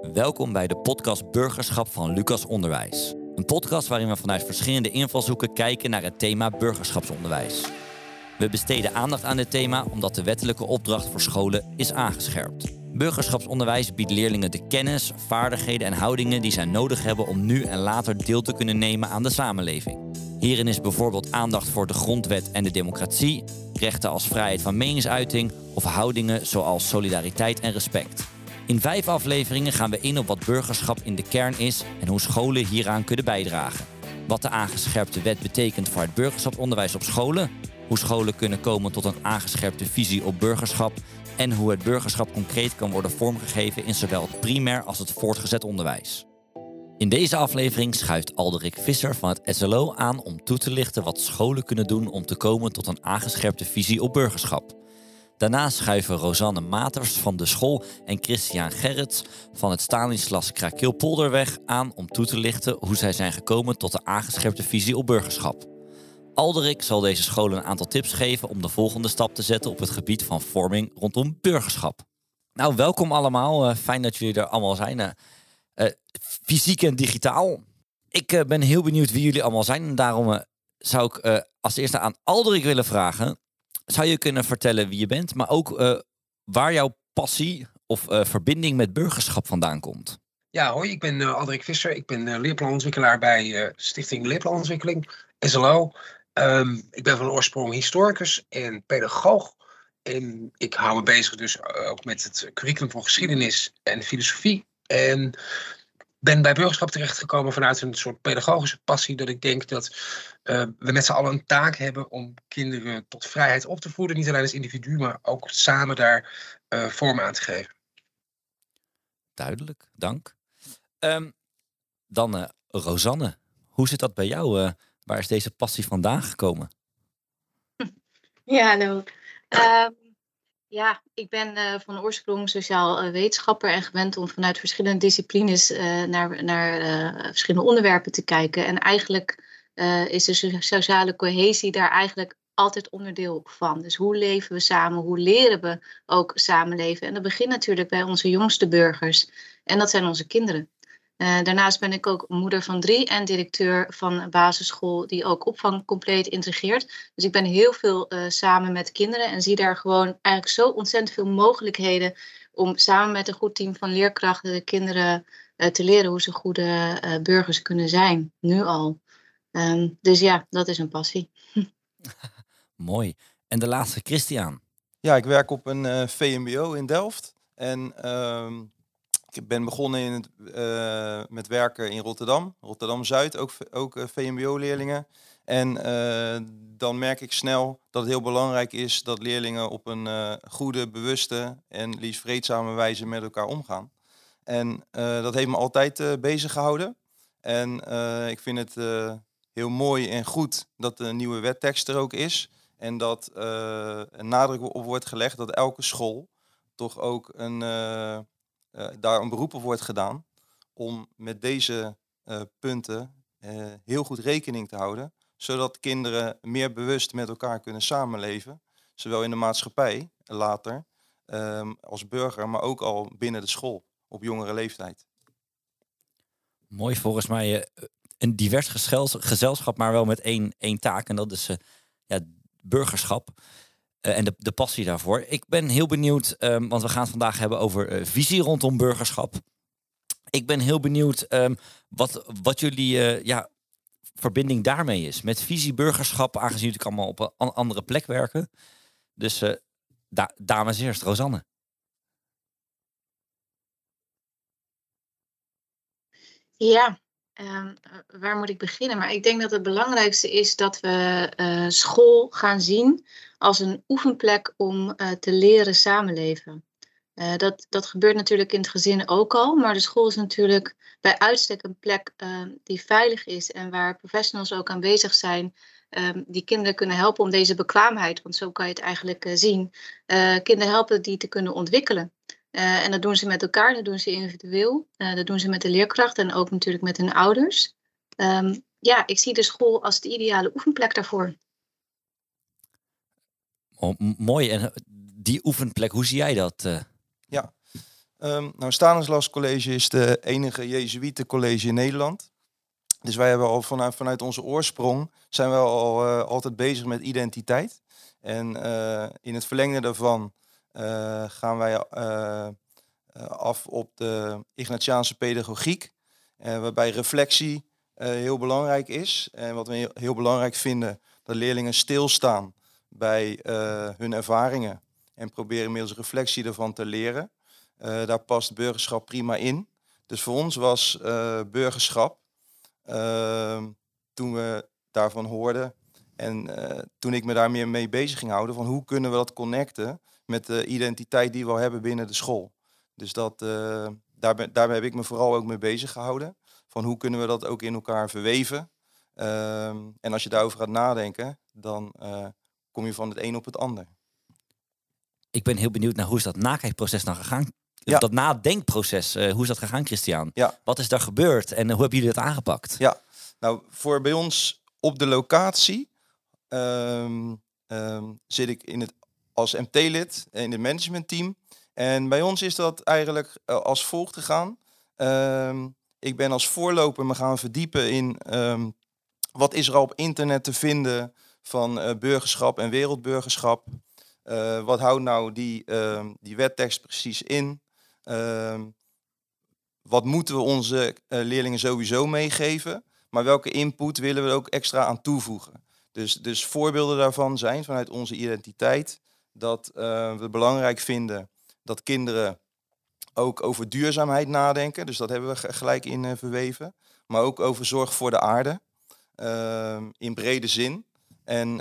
Welkom bij de podcast Burgerschap van Lucas Onderwijs. Een podcast waarin we vanuit verschillende invalshoeken kijken naar het thema burgerschapsonderwijs. We besteden aandacht aan dit thema omdat de wettelijke opdracht voor scholen is aangescherpt. Burgerschapsonderwijs biedt leerlingen de kennis, vaardigheden en houdingen die zij nodig hebben om nu en later deel te kunnen nemen aan de samenleving. Hierin is bijvoorbeeld aandacht voor de grondwet en de democratie, rechten als vrijheid van meningsuiting of houdingen zoals solidariteit en respect. In vijf afleveringen gaan we in op wat burgerschap in de kern is en hoe scholen hieraan kunnen bijdragen. Wat de aangescherpte wet betekent voor het burgerschapsonderwijs op scholen, hoe scholen kunnen komen tot een aangescherpte visie op burgerschap en hoe het burgerschap concreet kan worden vormgegeven in zowel het primair als het voortgezet onderwijs. In deze aflevering schuift Alderik Visser van het SLO aan om toe te lichten wat scholen kunnen doen om te komen tot een aangescherpte visie op burgerschap. Daarna schuiven Rosanne Maters van de school en Christian Gerrits van het Stalinslas Krakeelpolderweg aan om toe te lichten hoe zij zijn gekomen tot de aangescherpte visie op burgerschap. Alderik zal deze scholen een aantal tips geven om de volgende stap te zetten op het gebied van vorming rondom burgerschap. Nou, welkom allemaal. Uh, fijn dat jullie er allemaal zijn. Uh, uh, fysiek en digitaal. Ik ben heel benieuwd wie jullie allemaal zijn. En daarom zou ik als eerste aan Alderik willen vragen zou je kunnen vertellen wie je bent, maar ook uh, waar jouw passie of uh, verbinding met burgerschap vandaan komt? Ja, hoi, ik ben uh, Aldrik Visser. Ik ben leerplanontwikkelaar bij Stichting Leerplanontwikkeling, SLO. Um, ik ben van oorsprong historicus en pedagoog. En ik hou me bezig dus ook met het curriculum voor geschiedenis en filosofie. En ben bij burgerschap terechtgekomen vanuit een soort pedagogische passie. Dat ik denk dat uh, we met z'n allen een taak hebben om kinderen tot vrijheid op te voeden. Niet alleen als individu, maar ook samen daar uh, vorm aan te geven. Duidelijk, dank. Um, dan uh, Rosanne, hoe zit dat bij jou? waar is deze passie vandaan gekomen? Ja, hallo. Ja, ik ben uh, van oorsprong sociaal uh, wetenschapper en gewend om vanuit verschillende disciplines uh, naar, naar verschillende onderwerpen te kijken. En eigenlijk is de sociale cohesie daar eigenlijk altijd onderdeel van. Dus hoe leven we samen, hoe leren we ook samenleven? En dat begint natuurlijk bij onze jongste burgers. En dat zijn onze kinderen. Uh, daarnaast ben ik ook moeder van drie en directeur van een basisschool die ook opvang compleet integreert. Dus ik ben heel veel uh, samen met kinderen en zie daar gewoon eigenlijk zo ontzettend veel mogelijkheden om samen met een goed team van leerkrachten de kinderen uh, te leren hoe ze goede burgers kunnen zijn, nu al. Um, dus ja, dat is een passie. Mooi. En de laatste, Christian. Ja, ik werk op een VMBO in Delft. En ehm, ik ben begonnen in uh, met werken in Rotterdam, Rotterdam-Zuid, ook, ook uh, VMBO-leerlingen. En uh, dan merk ik snel dat het heel belangrijk is dat leerlingen op een goede, bewuste en liefst vreedzame wijze met elkaar omgaan. En dat heeft me altijd bezig gehouden. En ik vind het heel mooi en goed dat de nieuwe wettekst er ook is. En dat een nadruk op wordt gelegd dat elke school toch ook een daar een beroep op wordt gedaan om met deze uh, punten uh, heel goed rekening te houden, zodat kinderen meer bewust met elkaar kunnen samenleven, zowel in de maatschappij later um, als burger, maar ook al binnen de school op jongere leeftijd. Mooi, volgens mij een divers gezelschap, maar wel met één, één taak en dat is ja, burgerschap. Uh, en de, de passie daarvoor. Ik ben heel benieuwd, um, want we gaan het vandaag hebben over uh, visie rondom burgerschap. Ik ben heel benieuwd um, wat, wat jullie uh, ja, verbinding daarmee is. Met visie burgerschap, aangezien jullie allemaal op een andere plek werken. Dus da dames eerst, Rosanne. Ja, Um, waar moet ik beginnen? Maar ik denk dat het belangrijkste is dat we uh, school gaan zien als een oefenplek om uh, te leren samenleven. Uh, dat, dat gebeurt natuurlijk in het gezin ook al, maar de school is natuurlijk bij uitstek een plek ehm, die veilig is en waar professionals ook aanwezig zijn um, die kinderen kunnen helpen om deze bekwaamheid, want zo kan je het eigenlijk zien, kinderen helpen die te kunnen ontwikkelen. Uh, en dat doen ze met elkaar, dat doen ze individueel, uh, dat doen ze met de leerkrachten en ook natuurlijk met hun ouders. Um, ja, ik zie de school als de ideale oefenplek daarvoor. Oh, mooi. En die oefenplek, hoe zie jij dat? Uh? Ja, Um, nou, Stanislas College is de enige Jezuïetencollege in Nederland. Dus wij hebben al vanuit, vanuit onze oorsprong zijn we al uh, altijd bezig met identiteit. En uh, in het verlengde daarvan gaan wij af op de Ignatiaanse pedagogiek, waarbij reflectie heel belangrijk is. En wat we heel, heel, belangrijk vinden, dat leerlingen stilstaan bij hun ervaringen en proberen middels reflectie ervan te leren. daar past burgerschap prima in. Dus voor ons was burgerschap Ehm, toen we daarvan hoorden. En uh, toen ik me daar meer mee bezig ging houden, van hoe kunnen we dat connecten met de identiteit die we al hebben binnen de school. Dus dat, uh, daar, daar heb ik me vooral ook mee bezig gehouden. Van hoe kunnen we dat ook in elkaar verweven. Uh, en als je daarover gaat nadenken, dan uh, kom je van het een op het ander. Ik ben heel benieuwd naar hoe is dat nakijkproces nou gegaan ja. Dat nadenkproces, hoe is dat gegaan, Christian? Ja. Wat is daar gebeurd en hoe hebben jullie dat aangepakt? Ja, nou, voor bij ons op de locatie um, um, zit ik in het, als MT-lid in het managementteam. En bij ons is dat eigenlijk uh, als volgt gegaan. Um, ik ben als voorloper me gaan verdiepen in wat is er al op internet te vinden van uh, burgerschap en wereldburgerschap. Uh, wat houdt nou die, uh, die wettekst precies in? Ehm, wat moeten we onze leerlingen sowieso meegeven? Maar welke input willen we ook extra aan toevoegen? Dus, dus voorbeelden daarvan zijn vanuit onze identiteit dat uh, we belangrijk vinden dat kinderen ook over duurzaamheid nadenken. Dus dat hebben we gelijk in uh, verweven. Maar ook over zorg voor de aarde uh, in brede zin. En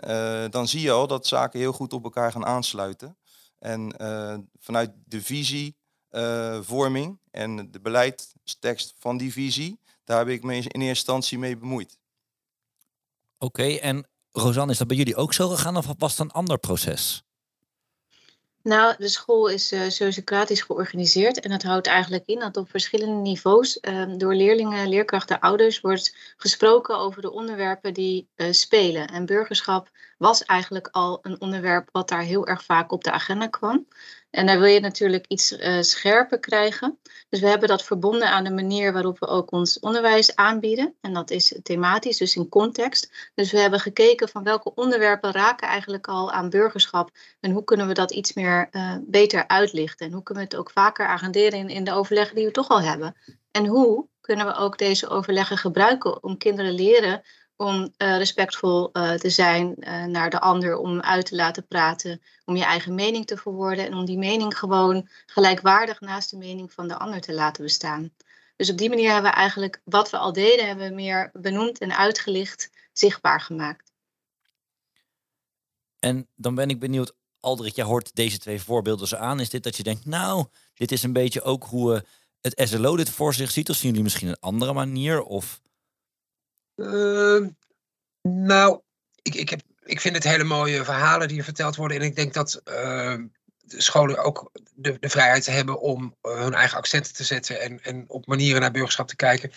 dan zie je al dat zaken heel goed op elkaar gaan aansluiten. En vanuit de visie uh, vorming en de beleidstekst van die visie, daar heb ik me in eerste instantie mee bemoeid. Oké, en Rosanne, is dat bij jullie ook zo gegaan of was het een ander proces? Nou, de school is uh, sociocratisch georganiseerd en dat houdt eigenlijk in dat op verschillende niveaus uh, door leerlingen, leerkrachten, ouders wordt gesproken over de onderwerpen die uh, spelen. En burgerschap was eigenlijk al een onderwerp wat daar heel erg vaak op de agenda kwam. En daar wil je natuurlijk iets uh, scherper krijgen. Dus we hebben dat verbonden aan de manier waarop we ook ons onderwijs aanbieden. En dat is thematisch, dus in context. Dus we hebben gekeken van welke onderwerpen raken eigenlijk al aan burgerschap. En hoe kunnen we dat iets meer uh, beter uitlichten. En hoe kunnen we het ook vaker agenderen in, in de overleggen die we toch al hebben. En hoe kunnen we ook deze overleggen gebruiken om kinderen leren om uh, respectvol uh, te zijn uh, naar de ander, om uit te laten praten, om je eigen mening te verwoorden en om die mening gewoon gelijkwaardig naast de mening van de ander te laten bestaan. Dus op die manier hebben we eigenlijk wat we al deden, hebben we meer benoemd en uitgelicht, zichtbaar gemaakt. En dan ben ik benieuwd, Aldrich, jij hoort deze twee voorbeelden zo aan. Is dit dat je denkt, nou, dit is een beetje ook hoe het SLO dit voor zich ziet? Of zien jullie misschien een andere manier? Of... Uh, nou, ik, ik, heb, ik vind het hele mooie verhalen die er verteld worden. En ik denk dat uh, scholen ook de, de vrijheid hebben om uh, hun eigen accenten te zetten. En, en op manieren naar burgerschap te kijken.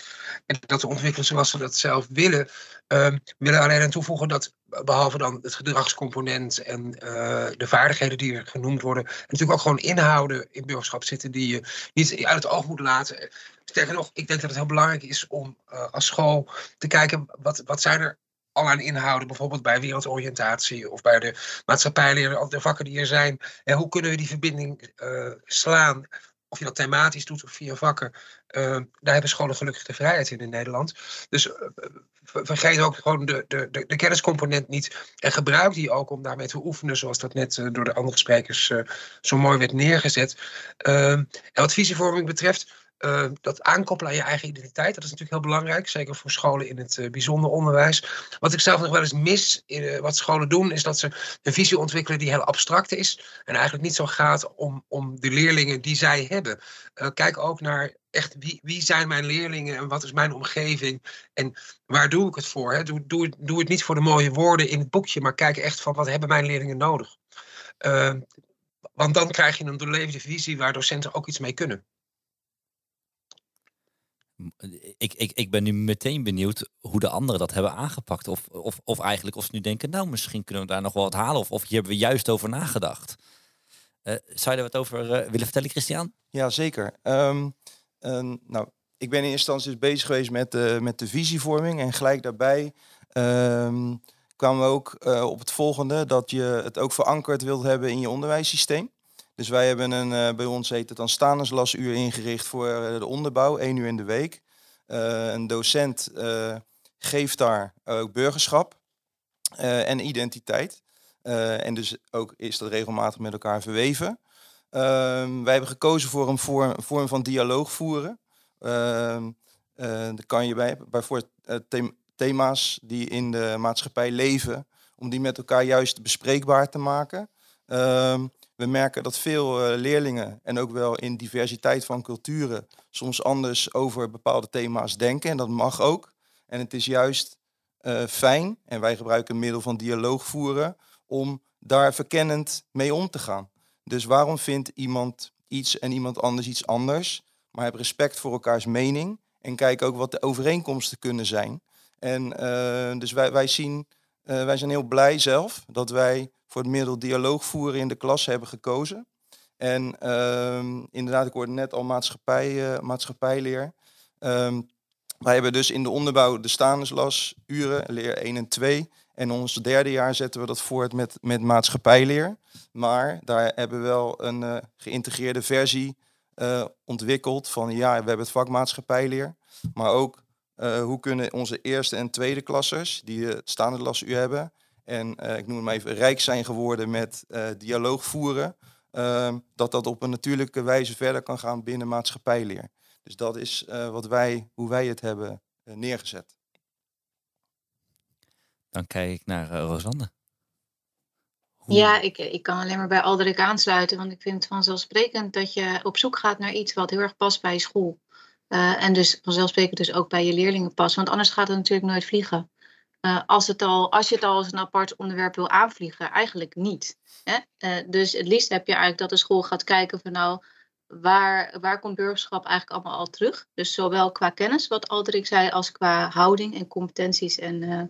En dat te ontwikkelen zoals ze dat zelf willen. Uh, willen alleen aan toevoegen dat behalve dan het gedragscomponent en uh, de vaardigheden die er genoemd worden, natuurlijk ook gewoon inhouden in burgerschap zitten die je niet uit het oog moet laten. Sterker nog, ik denk dat het heel belangrijk is om uh, als school te kijken wat, wat zijn er al aan inhouden, bijvoorbeeld bij wereldoriëntatie of bij de maatschappijleer of de vakken die er zijn. En hoe kunnen we die verbinding uh, slaan? Of je dat thematisch doet of via vakken. Uh, daar hebben scholen gelukkig de vrijheid in in Nederland. Dus uh, vergeet ook gewoon de, de, de, de, kenniscomponent niet. En gebruik die ook om daarmee te oefenen, zoals dat net door de andere sprekers zo mooi werd neergezet. Ehm, en wat visievorming betreft, uh, dat aankoppelen aan je eigen identiteit, dat is natuurlijk heel belangrijk. Zeker voor scholen in het uh, bijzonder onderwijs. Wat ik zelf nog wel eens mis uh, wat scholen doen, is dat ze een visie ontwikkelen die heel abstract is. En eigenlijk niet zo gaat om, om de leerlingen die zij hebben. kijk ook naar echt wie, wie zijn mijn leerlingen en wat is mijn omgeving en waar doe ik het voor? Hè? Doe, doe, doe het niet voor de mooie woorden in het boekje, maar kijk echt van wat hebben mijn leerlingen nodig. want dan krijg je een doorlevende visie waar docenten ook iets mee kunnen ik, ik, ik ben nu meteen benieuwd hoe de anderen dat hebben aangepakt. Of, of, of eigenlijk of ze nu denken, nou misschien kunnen we daar nog wel wat halen. Of, of hier hebben we juist over nagedacht. zou je er wat over willen vertellen, Christian? Ja, zeker. Ehm, nou, ik ben in eerste instantie dus bezig geweest met met de visievorming. En gelijk daarbij ehm, kwamen we ook op het volgende, dat je het ook verankerd wilt hebben in je onderwijssysteem. Dus wij hebben een, bij ons heet het dan staanderslasuur ingericht voor de onderbouw, één uur in de week. een docent geeft daar ook burgerschap en identiteit. En dus ook is dat regelmatig met elkaar verweven. Uh, wij hebben gekozen voor een vorm, vorm van dialoog voeren. Uh, daar kan je bij, bijvoorbeeld thema's die in de maatschappij leven, om die met elkaar juist bespreekbaar te maken. Ehm, we merken dat veel leerlingen en ook wel in diversiteit van culturen soms anders over bepaalde thema's denken. En dat mag ook. En het is juist uh, fijn, en wij gebruiken een middel van dialoog voeren, om daar verkennend mee om te gaan. Dus waarom vindt iemand iets en iemand anders iets anders? Maar heb respect voor elkaars mening en kijk ook wat de overeenkomsten kunnen zijn. En uh, dus wij, wij, zien, wij zijn heel blij zelf dat wij voor het middel dialoog voeren in de klas hebben gekozen. En uh, inderdaad, ik hoorde net al maatschappij, maatschappijleer. Um, wij hebben dus in de onderbouw de staandeslas uren, leer 1 en 2. En ons derde jaar zetten we dat voort met, met maatschappijleer. Maar daar hebben we wel een uh, geïntegreerde versie uh, ontwikkeld van ja, we hebben het vak maatschappijleer. Maar ook hoe kunnen onze eerste en tweede klassers, die het staande u hebben, en ik noem het maar even rijk zijn geworden met dialoog voeren, ehm, dat dat op een natuurlijke wijze verder kan gaan binnen maatschappijleer. Dus dat is uh, wat wij, hoe wij het hebben uh, neergezet. Dan kijk ik naar uh, Rosanne. Hoe... Ja, ik, ik kan alleen maar bij Alderik aansluiten. Want ik vind het vanzelfsprekend dat je op zoek gaat naar iets wat heel erg past bij school. en dus vanzelfsprekend dus ook bij je leerlingen past. Want anders gaat het natuurlijk nooit vliegen. Als, het al, als je het al als een apart onderwerp wil aanvliegen, eigenlijk niet. Hè? dus het liefst heb je eigenlijk dat de school gaat kijken van nou, waar, waar komt burgerschap eigenlijk allemaal al terug? Dus zowel qua kennis, wat Alderik zei, als qua houding en competenties en, uh,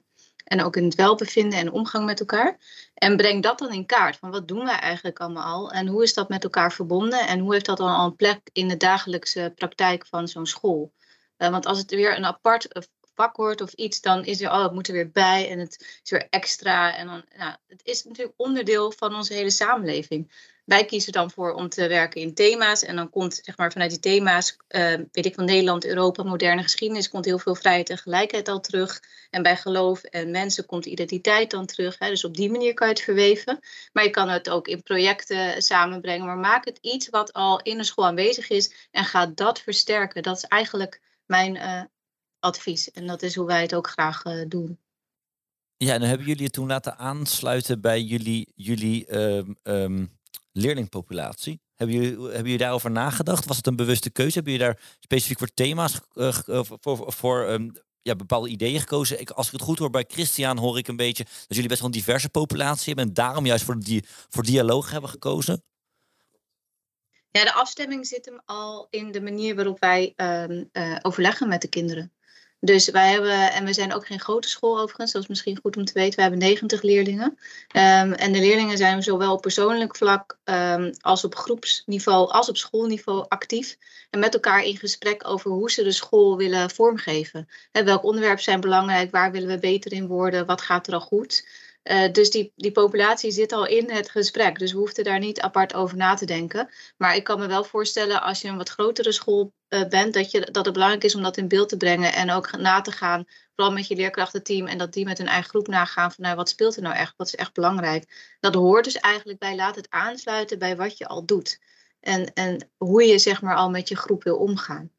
en ook in het welbevinden en omgang met elkaar. En breng dat dan in kaart, van wat doen wij eigenlijk allemaal al en hoe is dat met elkaar verbonden en hoe heeft dat dan al een plek in de dagelijkse praktijk van zo'n school? Want als het weer een apart vak wordt of iets, dan is er, oh, het moet er weer bij en het is weer extra. En dan, nou, het is natuurlijk onderdeel van onze hele samenleving. Wij kiezen dan voor om te werken in thema's. En dan komt zeg maar, vanuit die thema's, uh, weet ik van Nederland, Europa, moderne geschiedenis, komt heel veel vrijheid en gelijkheid al terug. En bij geloof en mensen komt identiteit dan terug. Hè. Dus op die manier kan je het verweven. Maar je kan het ook in projecten samenbrengen. Maar maak het iets wat al in de school aanwezig is en ga dat versterken. Dat is eigenlijk mijn uh, advies. En dat is hoe wij het ook graag uh, doen. Ja, en dan hebben jullie het toen laten aansluiten bij jullie, jullie um, um, leerlingpopulatie. Hebben jullie, hebben jullie daarover nagedacht? Was het een bewuste keuze? Hebben jullie daar specifiek voor thema's, uh, voor, voor um, ja, bepaalde ideeën gekozen? Ik, als ik het goed hoor bij Christian, hoor ik een beetje dat jullie best wel een diverse populatie hebben en daarom juist voor, die, voor dialoog hebben gekozen. Ja, de afstemming zit hem al in de manier waarop wij uh, overleggen met de kinderen. Dus wij hebben, en we zijn ook geen grote school overigens, dat is misschien goed om te weten. We hebben 90 leerlingen. Um, en de leerlingen zijn zowel op persoonlijk vlak um, als op groepsniveau, als op schoolniveau actief. En met elkaar in gesprek over hoe ze de school willen vormgeven. He, welk onderwerp zijn belangrijk, waar willen we beter in worden, wat gaat er al goed. Uh, dus die, die populatie zit al in het gesprek. Dus we hoefden daar niet apart over na te denken. Maar ik kan me wel voorstellen als je een wat grotere school uh, bent, dat, je, dat het belangrijk is om dat in beeld te brengen. En ook na te gaan, vooral met je leerkrachtenteam. En dat die met hun eigen groep nagaan van nou, wat speelt er nou echt? Wat is echt belangrijk? Dat hoort dus eigenlijk bij laat het aansluiten bij wat je al doet. En, en hoe je zeg maar al met je groep wil omgaan.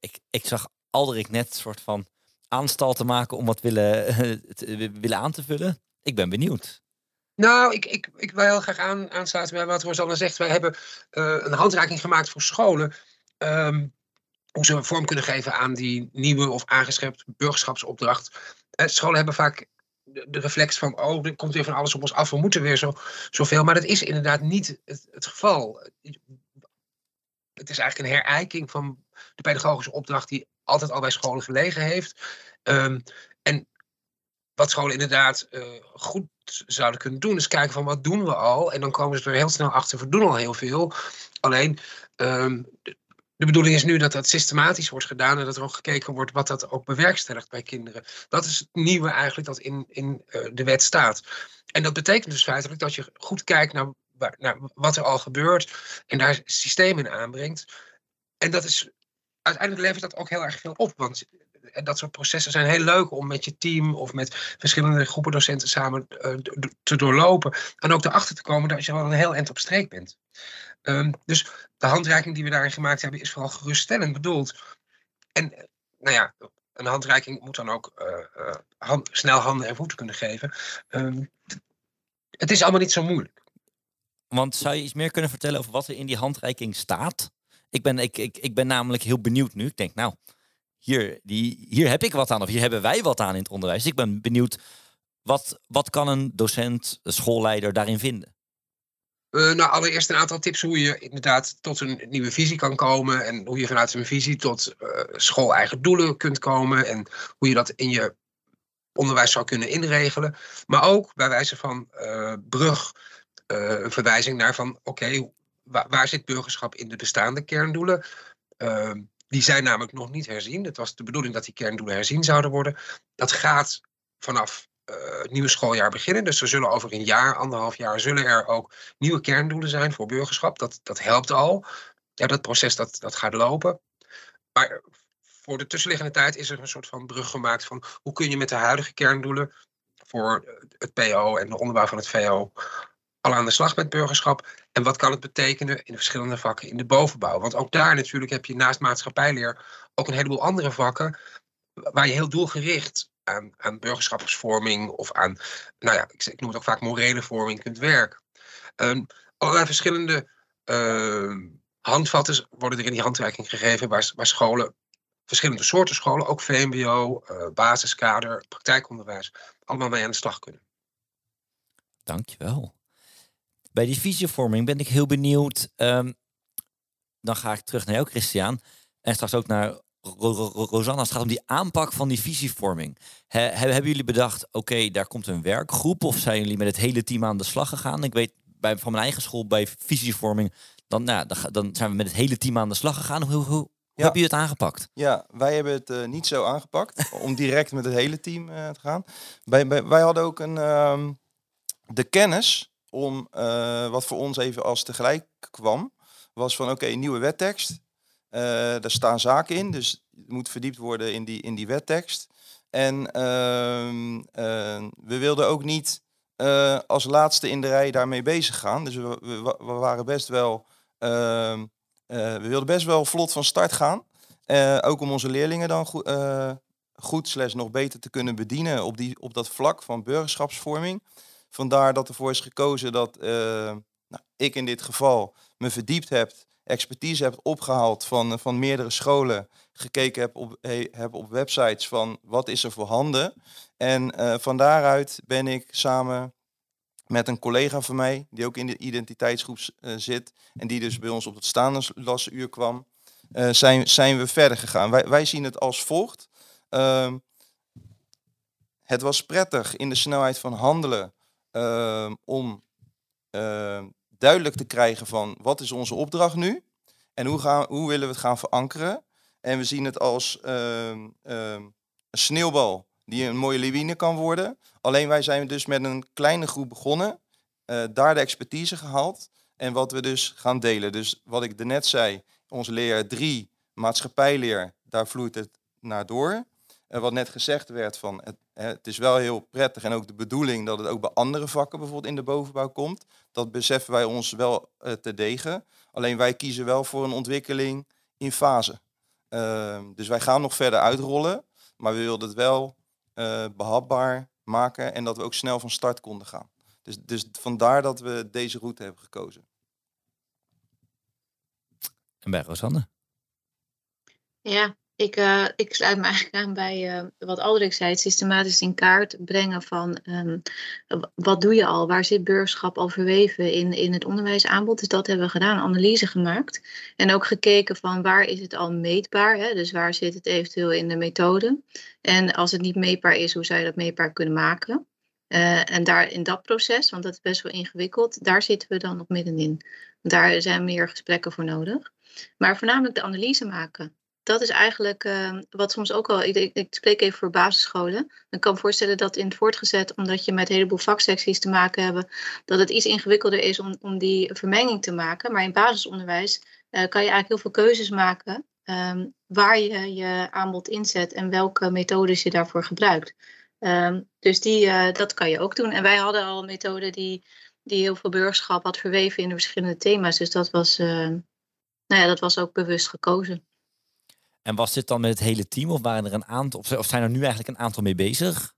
Ik, ik zag Alderik net soort van aanstal te maken om wat willen, te, willen aan te vullen? Ik ben benieuwd. Nou, ik, ik, ik wil heel graag aan, aansluiten bij wat Rosanne zegt. Wij hebben uh, een handreiking gemaakt voor scholen. Um, hoe ze vorm kunnen geven aan die nieuwe of aangeschept burgerschapsopdracht. Uh, scholen hebben vaak de, de, reflex van, oh, er komt weer van alles op ons af, we moeten weer zo, zoveel. Maar dat is inderdaad niet het, het geval. Het is eigenlijk een herijking van de pedagogische opdracht die altijd al bij scholen gelegen heeft. Um, en wat scholen inderdaad uh, goed zouden kunnen doen, is kijken van wat doen we al. En dan komen ze er heel snel achter, we doen al heel veel. Alleen, um, de bedoeling is nu dat dat systematisch wordt gedaan en dat er ook gekeken wordt wat dat ook bewerkstelligt bij kinderen. Dat is het nieuwe eigenlijk dat in, in uh, de wet staat. En dat betekent dus feitelijk dat je goed kijkt naar, naar wat er al gebeurt en daar systemen in aanbrengt. En dat is, uiteindelijk levert dat ook heel erg veel op. Want dat soort processen zijn heel leuk om met je team of met verschillende groepen docenten samen uh, te doorlopen. En ook erachter te komen dat je wel een heel eind op streek bent. Um, dus de handreiking die we daarin gemaakt hebben is vooral geruststellend bedoeld. En eh, nou ja, een handreiking moet dan ook snel handen en voeten kunnen geven. Um, het is allemaal niet zo moeilijk. Want zou je iets meer kunnen vertellen over wat er in die handreiking staat? Ik ben, ik, ik, ik ben namelijk heel benieuwd nu. Ik denk, nou, hier, die, hier heb ik wat aan, of hier hebben wij wat aan in het onderwijs. Ik ben benieuwd, wat, wat kan een docent, een schoolleider daarin vinden? Uh, nou, allereerst een aantal tips hoe je inderdaad tot een nieuwe visie kan komen. En hoe je vanuit een visie tot uh, school-eigen doelen kunt komen. En hoe je dat in je onderwijs zou kunnen inregelen. Maar ook bij wijze van uh, brug, een verwijzing naar van oké, waar, zit burgerschap in de bestaande kerndoelen? Ehm, die zijn namelijk nog niet herzien. Het was de bedoeling dat die kerndoelen herzien zouden worden. Dat gaat vanaf uh, het nieuwe schooljaar beginnen. Dus er zullen over een jaar, anderhalf jaar, zullen er ook nieuwe kerndoelen zijn voor burgerschap. Dat, dat helpt al. Ja, dat proces dat, dat gaat lopen. Maar voor de tussenliggende tijd is er een soort van brug gemaakt van hoe kun je met de huidige kerndoelen voor het PO en de onderbouw van het VO al aan de slag met burgerschap. En wat kan het betekenen in de verschillende vakken in de bovenbouw? Want ook daar natuurlijk heb je naast maatschappijleer ook een heleboel andere vakken waar je heel doelgericht aan, aan burgerschapsvorming of aan, nou ja, ik, ik, noem het ook vaak morele vorming kunt werken. Um, allerlei verschillende uh, handvatten worden er in die handreiking gegeven waar, waar scholen, verschillende soorten scholen, ook VMBO, uh, basiskader, praktijkonderwijs, allemaal mee aan de slag kunnen. Dankjewel. Bij die visievorming ben ik heel benieuwd. Um, dan ga ik terug naar jou, Christian. En straks ook naar Rosanna. Het gaat om die aanpak van die visievorming. He, hebben jullie bedacht, oké, daar komt een werkgroep? Of zijn jullie met het hele team aan de slag gegaan? Ik weet bij, van mijn eigen school bij visievorming, dan, nou, dan, zijn we met het hele team aan de slag gegaan. Hoe, hoe, hoe ja. heb je het aangepakt? Ja, wij hebben het uh, niet zo aangepakt om direct met het hele team uh, te gaan. Wij hadden ook een, um, de kennis om uh, wat voor ons even als tegelijk kwam, was van oké, okay, nieuwe wettekst. Uh, daar staan zaken in, dus het moet verdiept worden in die, in die wettekst. En uh, we wilden ook niet als laatste in de rij daarmee bezig gaan. Dus we, we, waren best wel, ehm, we wilden best wel vlot van start gaan. ook om onze leerlingen dan goed, goed slash nog beter te kunnen bedienen op, die, op dat vlak van burgerschapsvorming. Vandaar dat ervoor is gekozen dat uh, nou, ik in dit geval me verdiept heb, expertise heb opgehaald van, van meerdere scholen, gekeken heb op, heb op websites van wat is er voorhanden. En uh, van daaruit ben ik samen met een collega van mij, die ook in de identiteitsgroep zit en die dus bij ons op het staande lasuur kwam, zijn, zijn we verder gegaan. Wij, wij zien het als volgt. Ehm, het was prettig in de snelheid van handelen uh, om uh, duidelijk te krijgen van wat is onze opdracht nu en hoe, gaan, hoe willen we het gaan verankeren. En we zien het als uh, een sneeuwbal die een mooie lawine kan worden. Alleen wij zijn dus met een kleine groep begonnen, uh, daar de expertise gehaald en wat we dus gaan delen. Dus wat ik net zei, onze leer 3, maatschappijleer, daar vloeit het naar door. En wat net gezegd werd van het, het is wel heel prettig en ook de bedoeling dat het ook bij andere vakken bijvoorbeeld in de bovenbouw komt. Dat beseffen wij ons wel uh, te degen. Alleen wij kiezen wel voor een ontwikkeling in fase. Uh, dus wij gaan nog verder uitrollen, maar we wilden het wel uh, behapbaar maken en dat we ook snel van start konden gaan. Dus, dus vandaar dat we deze route hebben gekozen. En bij Rosanne? Ja, Ik, uh, ik sluit me eigenlijk aan bij uh, wat Aldrik zei, het systematisch in kaart brengen van um, wat doe je al, waar zit burgerschap al verweven in, in het onderwijsaanbod. Dus dat hebben we gedaan, analyse gemaakt. En ook gekeken van waar is het al meetbaar, hè? dus waar zit het eventueel in de methode. En als het niet meetbaar is, hoe zou je dat meetbaar kunnen maken. Uh, en daar in dat proces, want dat is best wel ingewikkeld, daar zitten we dan nog middenin. Daar zijn meer gesprekken voor nodig. Maar voornamelijk de analyse maken dat is eigenlijk uh, wat soms ook al. Ik, ik, spreek even voor basisscholen. Ik kan me voorstellen dat in het voortgezet, omdat je met een heleboel vaksecties te maken hebt, dat het iets ingewikkelder is om, om die vermenging te maken. Maar in basisonderwijs uh, kan je eigenlijk heel veel keuzes maken um, waar je je aanbod inzet en welke methodes je daarvoor gebruikt. Um, dus die, uh, dat kan je ook doen. En wij hadden al een methode die, die heel veel burgerschap had verweven in de verschillende thema's. Dus dat was, nou ja, dat was ook bewust gekozen. En was dit dan met het hele team of waren er een aantal, of zijn er nu eigenlijk een aantal mee bezig?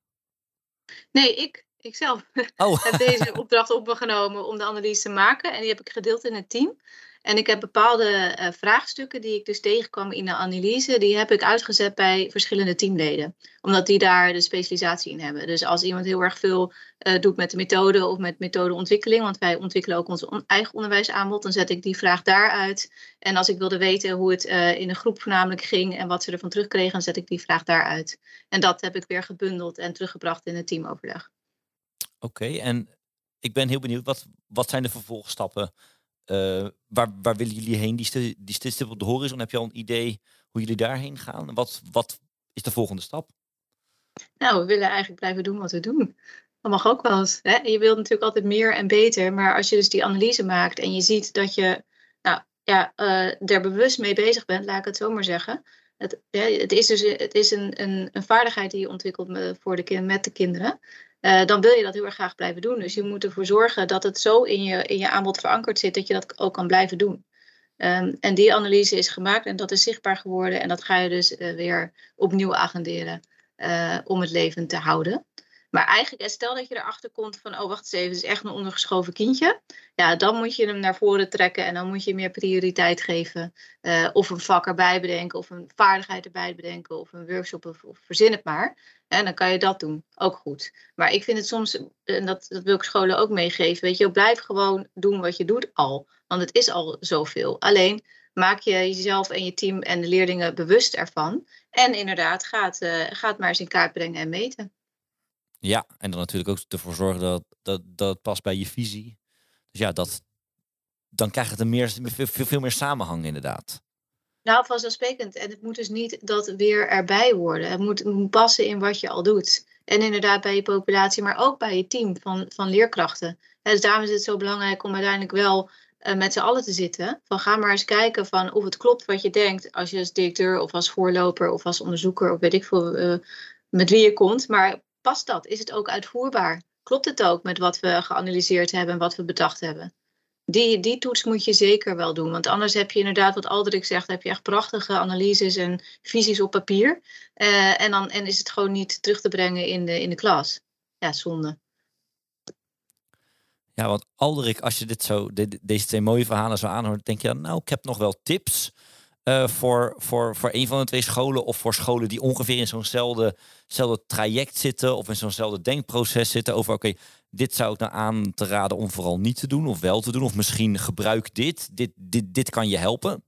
Nee, ik, ik zelf oh. heb deze opdracht op me genomen om de analyse te maken. En die heb ik gedeeld in het team. En ik heb bepaalde uh, vraagstukken die ik dus tegenkwam in de analyse, die heb ik uitgezet bij verschillende teamleden. Omdat die daar de specialisatie in hebben. Dus als iemand heel erg veel uh, doet met de methode of met methodeontwikkeling, want wij ontwikkelen ook ons on eigen onderwijsaanbod, dan zet ik die vraag daaruit. En als ik wilde weten hoe het uh, in de groep voornamelijk ging en wat ze ervan terugkregen, dan zet ik die vraag daaruit. En dat heb ik weer gebundeld en teruggebracht in het teamoverleg. Oké, en ik ben heel benieuwd, wat, wat zijn de vervolgstappen? Uh, waar, waar willen jullie heen? Die, die op de horizon, heb je al een idee hoe jullie daarheen gaan? Wat, wat is de volgende stap? Nou, we willen eigenlijk blijven doen wat we doen. Dat mag ook wel eens. Hè? Je wilt natuurlijk altijd meer en beter. Maar als je dus die analyse maakt en je ziet dat je nou, ja, uh, er bewust mee bezig bent, laat ik het zo maar zeggen. Het, het is dus het is een, een, een vaardigheid die je ontwikkelt voor de kind, met de kinderen. Uh, dan wil je dat heel erg graag blijven doen. Dus je moet ervoor zorgen dat het zo in je, in je aanbod verankerd zit dat je dat ook kan blijven doen. Um, en die analyse is gemaakt en dat is zichtbaar geworden. En dat ga je dus uh, weer opnieuw agenderen uh, om het leven te houden. Maar eigenlijk, stel dat je erachter komt van, oh wacht eens even, het is echt een ondergeschoven kindje. Ja, dan moet je hem naar voren trekken en dan moet je meer prioriteit geven. Of een vak erbij bedenken, of een vaardigheid erbij bedenken, of een workshop, of verzin het maar. En dan kan je dat doen, ook goed. Maar ik vind het soms, en dat, dat wil ik scholen ook meegeven, weet je, blijf gewoon doen wat je doet al. Want het is al zoveel. Alleen maak je jezelf en je team en de leerlingen bewust ervan. En inderdaad, gaat, uh, gaat maar eens in kaart brengen en meten. Ja, en dan natuurlijk ook ervoor zorgen dat, dat, dat het past bij je visie. Dus ja, dat, dan krijgt het een meer, veel, veel meer samenhang inderdaad. Nou, vanzelfsprekend. En het moet dus niet dat weer erbij worden. Het moet, passen in wat je al doet. En inderdaad bij je populatie, maar ook bij je team van, van leerkrachten. dus daarom is het zo belangrijk om uiteindelijk wel uh, met z'n allen te zitten. Van ga maar eens kijken van of het klopt wat je denkt als je als directeur of als voorloper of als onderzoeker of weet ik veel uh, met wie je komt. Maar past dat? Is het ook uitvoerbaar? Klopt het ook met wat we geanalyseerd hebben en wat we bedacht hebben? Die, die toets moet je zeker wel doen. Want anders heb je inderdaad, wat Alderik zegt, heb je echt prachtige analyses en visies op papier. Uh, en dan en is het gewoon niet terug te brengen in de, in de klas. Ja, zonde. Ja, want Alderik, als je dit zo, de, deze twee mooie verhalen zo aanhoort, denk je, nou, ik heb nog wel tips uh, voor, voor, voor een van de twee scholen of voor scholen die ongeveer in zo'nzelfde traject zitten of in zo'nzelfde denkproces zitten over oké, dit zou ik nou aan te raden om vooral niet te doen of wel te doen of misschien gebruik dit, dit, dit, dit kan je helpen?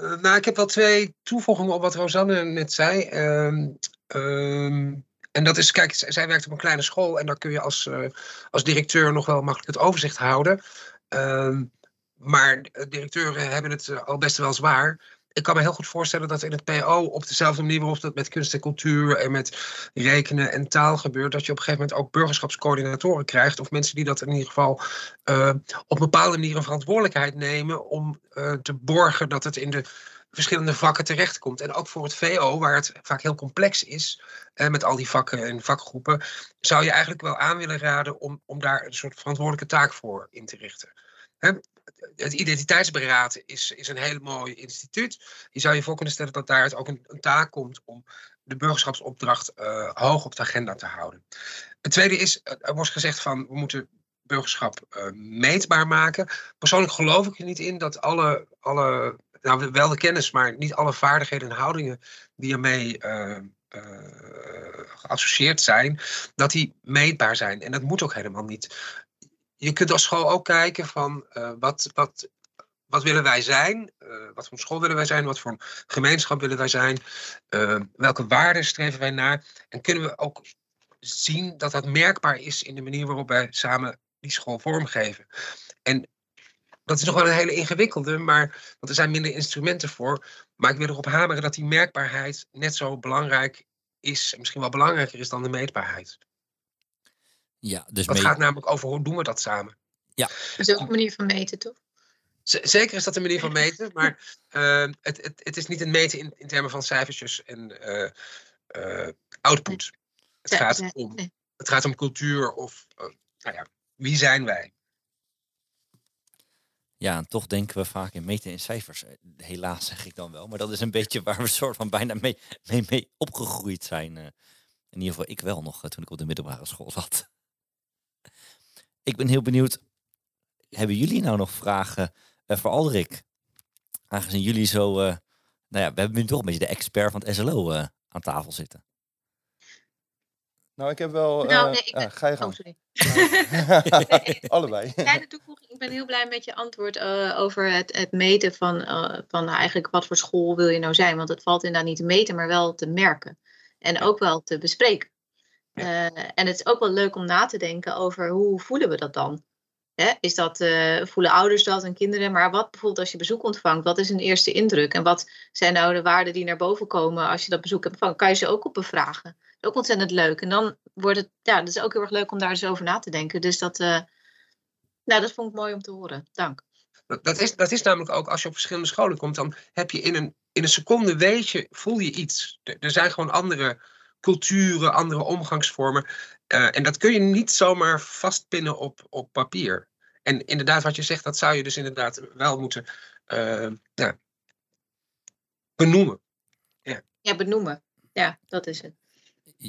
Uh, nou, ik heb wel twee toevoegingen op wat Rosanne net zei. Uh, um, en dat is, kijk, zij werkt op een kleine school en daar kun je als, uh, als directeur nog wel makkelijk het overzicht houden. Uh, maar directeuren hebben het eh, al best wel zwaar. Ik kan me heel goed voorstellen dat in het PO op dezelfde manier waarop dat met kunst en cultuur en met rekenen en taal gebeurt, dat je op een gegeven moment ook burgerschapscoördinatoren krijgt. Of mensen die dat in ieder geval uh, op een bepaalde manier een verantwoordelijkheid nemen om uh, te borgen dat het in de verschillende vakken terechtkomt. En ook voor het VO, waar het vaak heel complex is, eh, met al die vakken en vakgroepen, zou je eigenlijk wel aan willen raden om, om daar een soort verantwoordelijke taak voor in te richten. Het identiteitsberaad is, is een heel mooi instituut. Je zou je voor kunnen stellen dat daaruit ook een, taak komt om de burgerschapsopdracht uh, hoog op de agenda te houden. Het tweede is, er wordt gezegd van we moeten burgerschap uh, meetbaar maken. Persoonlijk geloof ik er niet in dat alle, alle nou, wel de kennis, maar niet alle vaardigheden en houdingen die ermee geassocieerd zijn, dat die meetbaar zijn. En dat moet ook helemaal niet. Je kunt als school ook kijken van wat, wat, wat willen wij zijn? wat voor school willen wij zijn? Wat voor gemeenschap willen wij zijn? welke waarden streven wij naar? En kunnen we ook zien dat dat merkbaar is in de manier waarop wij samen die school vormgeven. En dat is nog wel een hele ingewikkelde, maar, want er zijn minder instrumenten voor. Maar ik wil erop hameren dat die merkbaarheid net zo belangrijk is, en misschien wel belangrijker is dan de meetbaarheid. Ja, dus het gaat namelijk over hoe doen we dat samen. Ja. Dat is ook een manier van meten, toch? zeker is dat een manier van meten, maar uh, het, het, het is niet een meten in, in termen van cijfertjes en uh, uh, output. Het, gaat om, het gaat om cultuur of, nou ja, wie zijn wij? Ja, en toch denken we vaak in meten in cijfers. Eh, helaas zeg ik dan wel. Maar dat is een beetje waar we soort van bijna mee, mee, mee opgegroeid zijn. Eh. In ieder geval ik wel nog eh, toen ik op de middelbare school zat. Ik ben heel benieuwd. Hebben jullie nou nog vragen voor Alrik? Aangezien jullie zo... nou ja, we hebben nu toch een beetje de expert van het SLO aan tafel zitten. Nou, ik heb wel. Nou, nee, ik ben... ga je gaan. Oh, sorry. Allebei. Kleine toevoeging. Ik ben heel blij met je antwoord uh, over het, het meten van, uh, van eigenlijk wat voor school wil je nou zijn. Want het valt inderdaad niet te meten, maar wel te merken. En ook wel te bespreken. Uh, en het is ook wel leuk om na te denken over hoe voelen we dat dan? Hè? Is dat, voelen ouders dat en kinderen? Maar wat bijvoorbeeld als je bezoek ontvangt, wat is een eerste indruk? En wat zijn nou de waarden die naar boven komen als je dat bezoek hebt? Kan je ze ook op bevragen? ook ontzettend leuk. En dan wordt het, ja, dat is ook heel erg leuk om daar eens over na te denken. Dus dat, uh, nou, dat vond ik mooi om te horen. Dank. Dat is, dat is namelijk ook als je op verschillende scholen komt, dan heb je in een, in een seconde weet je, voel je iets. Er, zijn gewoon andere culturen, andere omgangsvormen. Uh, en dat kun je niet zomaar vastpinnen op, op papier. En inderdaad, wat je zegt, dat zou je dus inderdaad wel moeten uh, ja, benoemen. Ja. ja, benoemen. Ja, dat is het.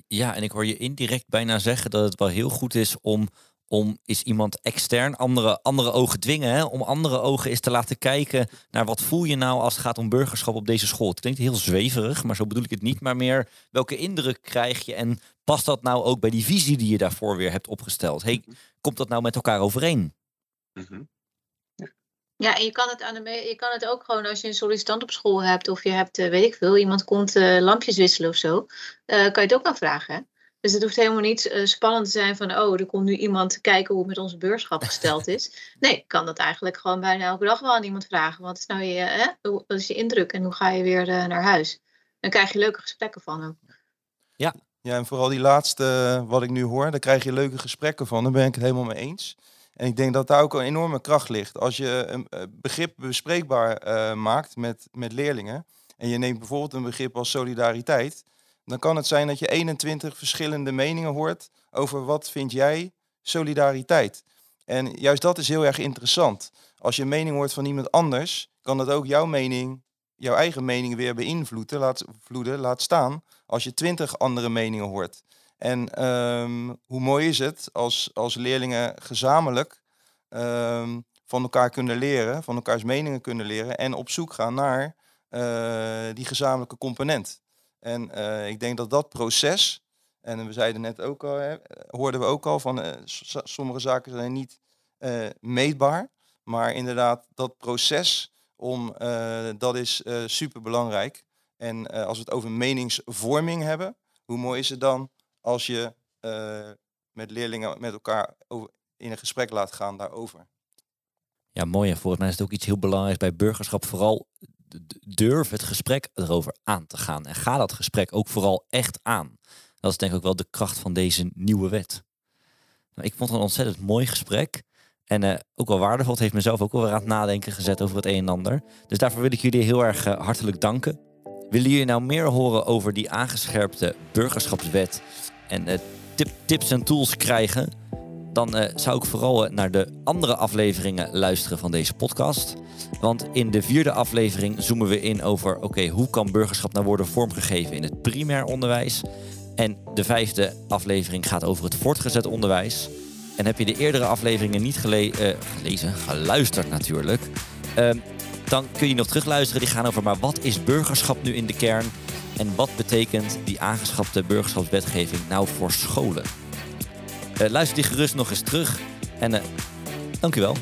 Ja, en ik hoor je indirect bijna zeggen dat het wel heel goed is om, om is iemand extern andere, andere ogen dwingen. Hè? Om andere ogen eens te laten kijken naar wat voel je nou als het gaat om burgerschap op deze school. Het klinkt heel zweverig, maar zo bedoel ik het niet. Maar meer welke indruk krijg je en past dat nou ook bij die visie die je daarvoor weer hebt opgesteld? Hey, komt dat nou met elkaar overeen? Mm ja, en je kan, het aan de je kan het ook gewoon als je een sollicitant op school hebt of je hebt, eh, weet ik veel, iemand komt uh, lampjes wisselen of zo, uh, kan je het ook aan vragen. Dus het hoeft helemaal niet spannend te zijn van, oh, er komt nu iemand kijken hoe het met onze beurschap gesteld is. Nee, ik kan dat eigenlijk gewoon bijna elke dag wel aan iemand vragen. Wat is nou je, hè? wat is je indruk en hoe ga je weer naar huis? Dan krijg je leuke gesprekken van hem. Ja. Ja, en vooral die laatste, wat ik nu hoor, daar krijg je leuke gesprekken van. Daar ben ik het helemaal mee eens. En ik denk dat daar ook een enorme kracht ligt. Als je een eh, begrip bespreekbaar eh, maakt met, met leerlingen. En je neemt bijvoorbeeld een begrip als solidariteit. Dan kan het zijn dat je 21 verschillende meningen hoort over wat vind jij solidariteit. En juist dat is heel erg interessant. Als je een mening hoort van iemand anders, kan dat ook jouw mening, jouw eigen mening weer beïnvloeden, laat, vloeden, laat staan. Als je 20 andere meningen hoort. En ehm, hoe mooi is het als, als leerlingen gezamenlijk um, van elkaar kunnen leren, van elkaars meningen kunnen leren en op zoek gaan naar uh, die gezamenlijke component. En uh, ik denk dat dat proces, en we zeiden net ook al, hè, hoorden we ook al van uh, sommige zaken zijn niet meetbaar, maar inderdaad dat proces om, dat is super belangrijk. En als we het over meningsvorming hebben, hoe mooi is het dan als je met leerlingen met elkaar in een gesprek laat gaan daarover. Ja, mooi. En volgens mij is het ook iets heel belangrijks bij burgerschap. Vooral durf het gesprek erover aan te gaan. En ga dat gesprek ook vooral echt aan. Dat is denk ik ook wel de kracht van deze nieuwe wet. Nou, ik vond het een ontzettend mooi gesprek. En uh, ook wel waardevol. Het heeft mezelf ook wel weer aan het nadenken gezet over het een en ander. Dus daarvoor wil ik jullie heel erg uh, hartelijk danken. Willen jullie nou meer horen over die aangescherpte burgerschapswet en tip, tips en tools krijgen? Dan zou ik vooral naar de andere afleveringen luisteren van deze podcast. Want in de vierde aflevering zoomen we in over: oké, hoe kan burgerschap nou worden vormgegeven in het primair onderwijs? En de vijfde aflevering gaat over het voortgezet onderwijs. En heb je de eerdere afleveringen niet gele gelezen, geluisterd natuurlijk, ehm, dan kun je nog terugluisteren. Die gaan over maar wat is burgerschap nu in de kern? En wat betekent die aangeschapte burgerschapswetgeving nou voor scholen? Uh, luister die gerust nog eens terug. En uh, dank u wel.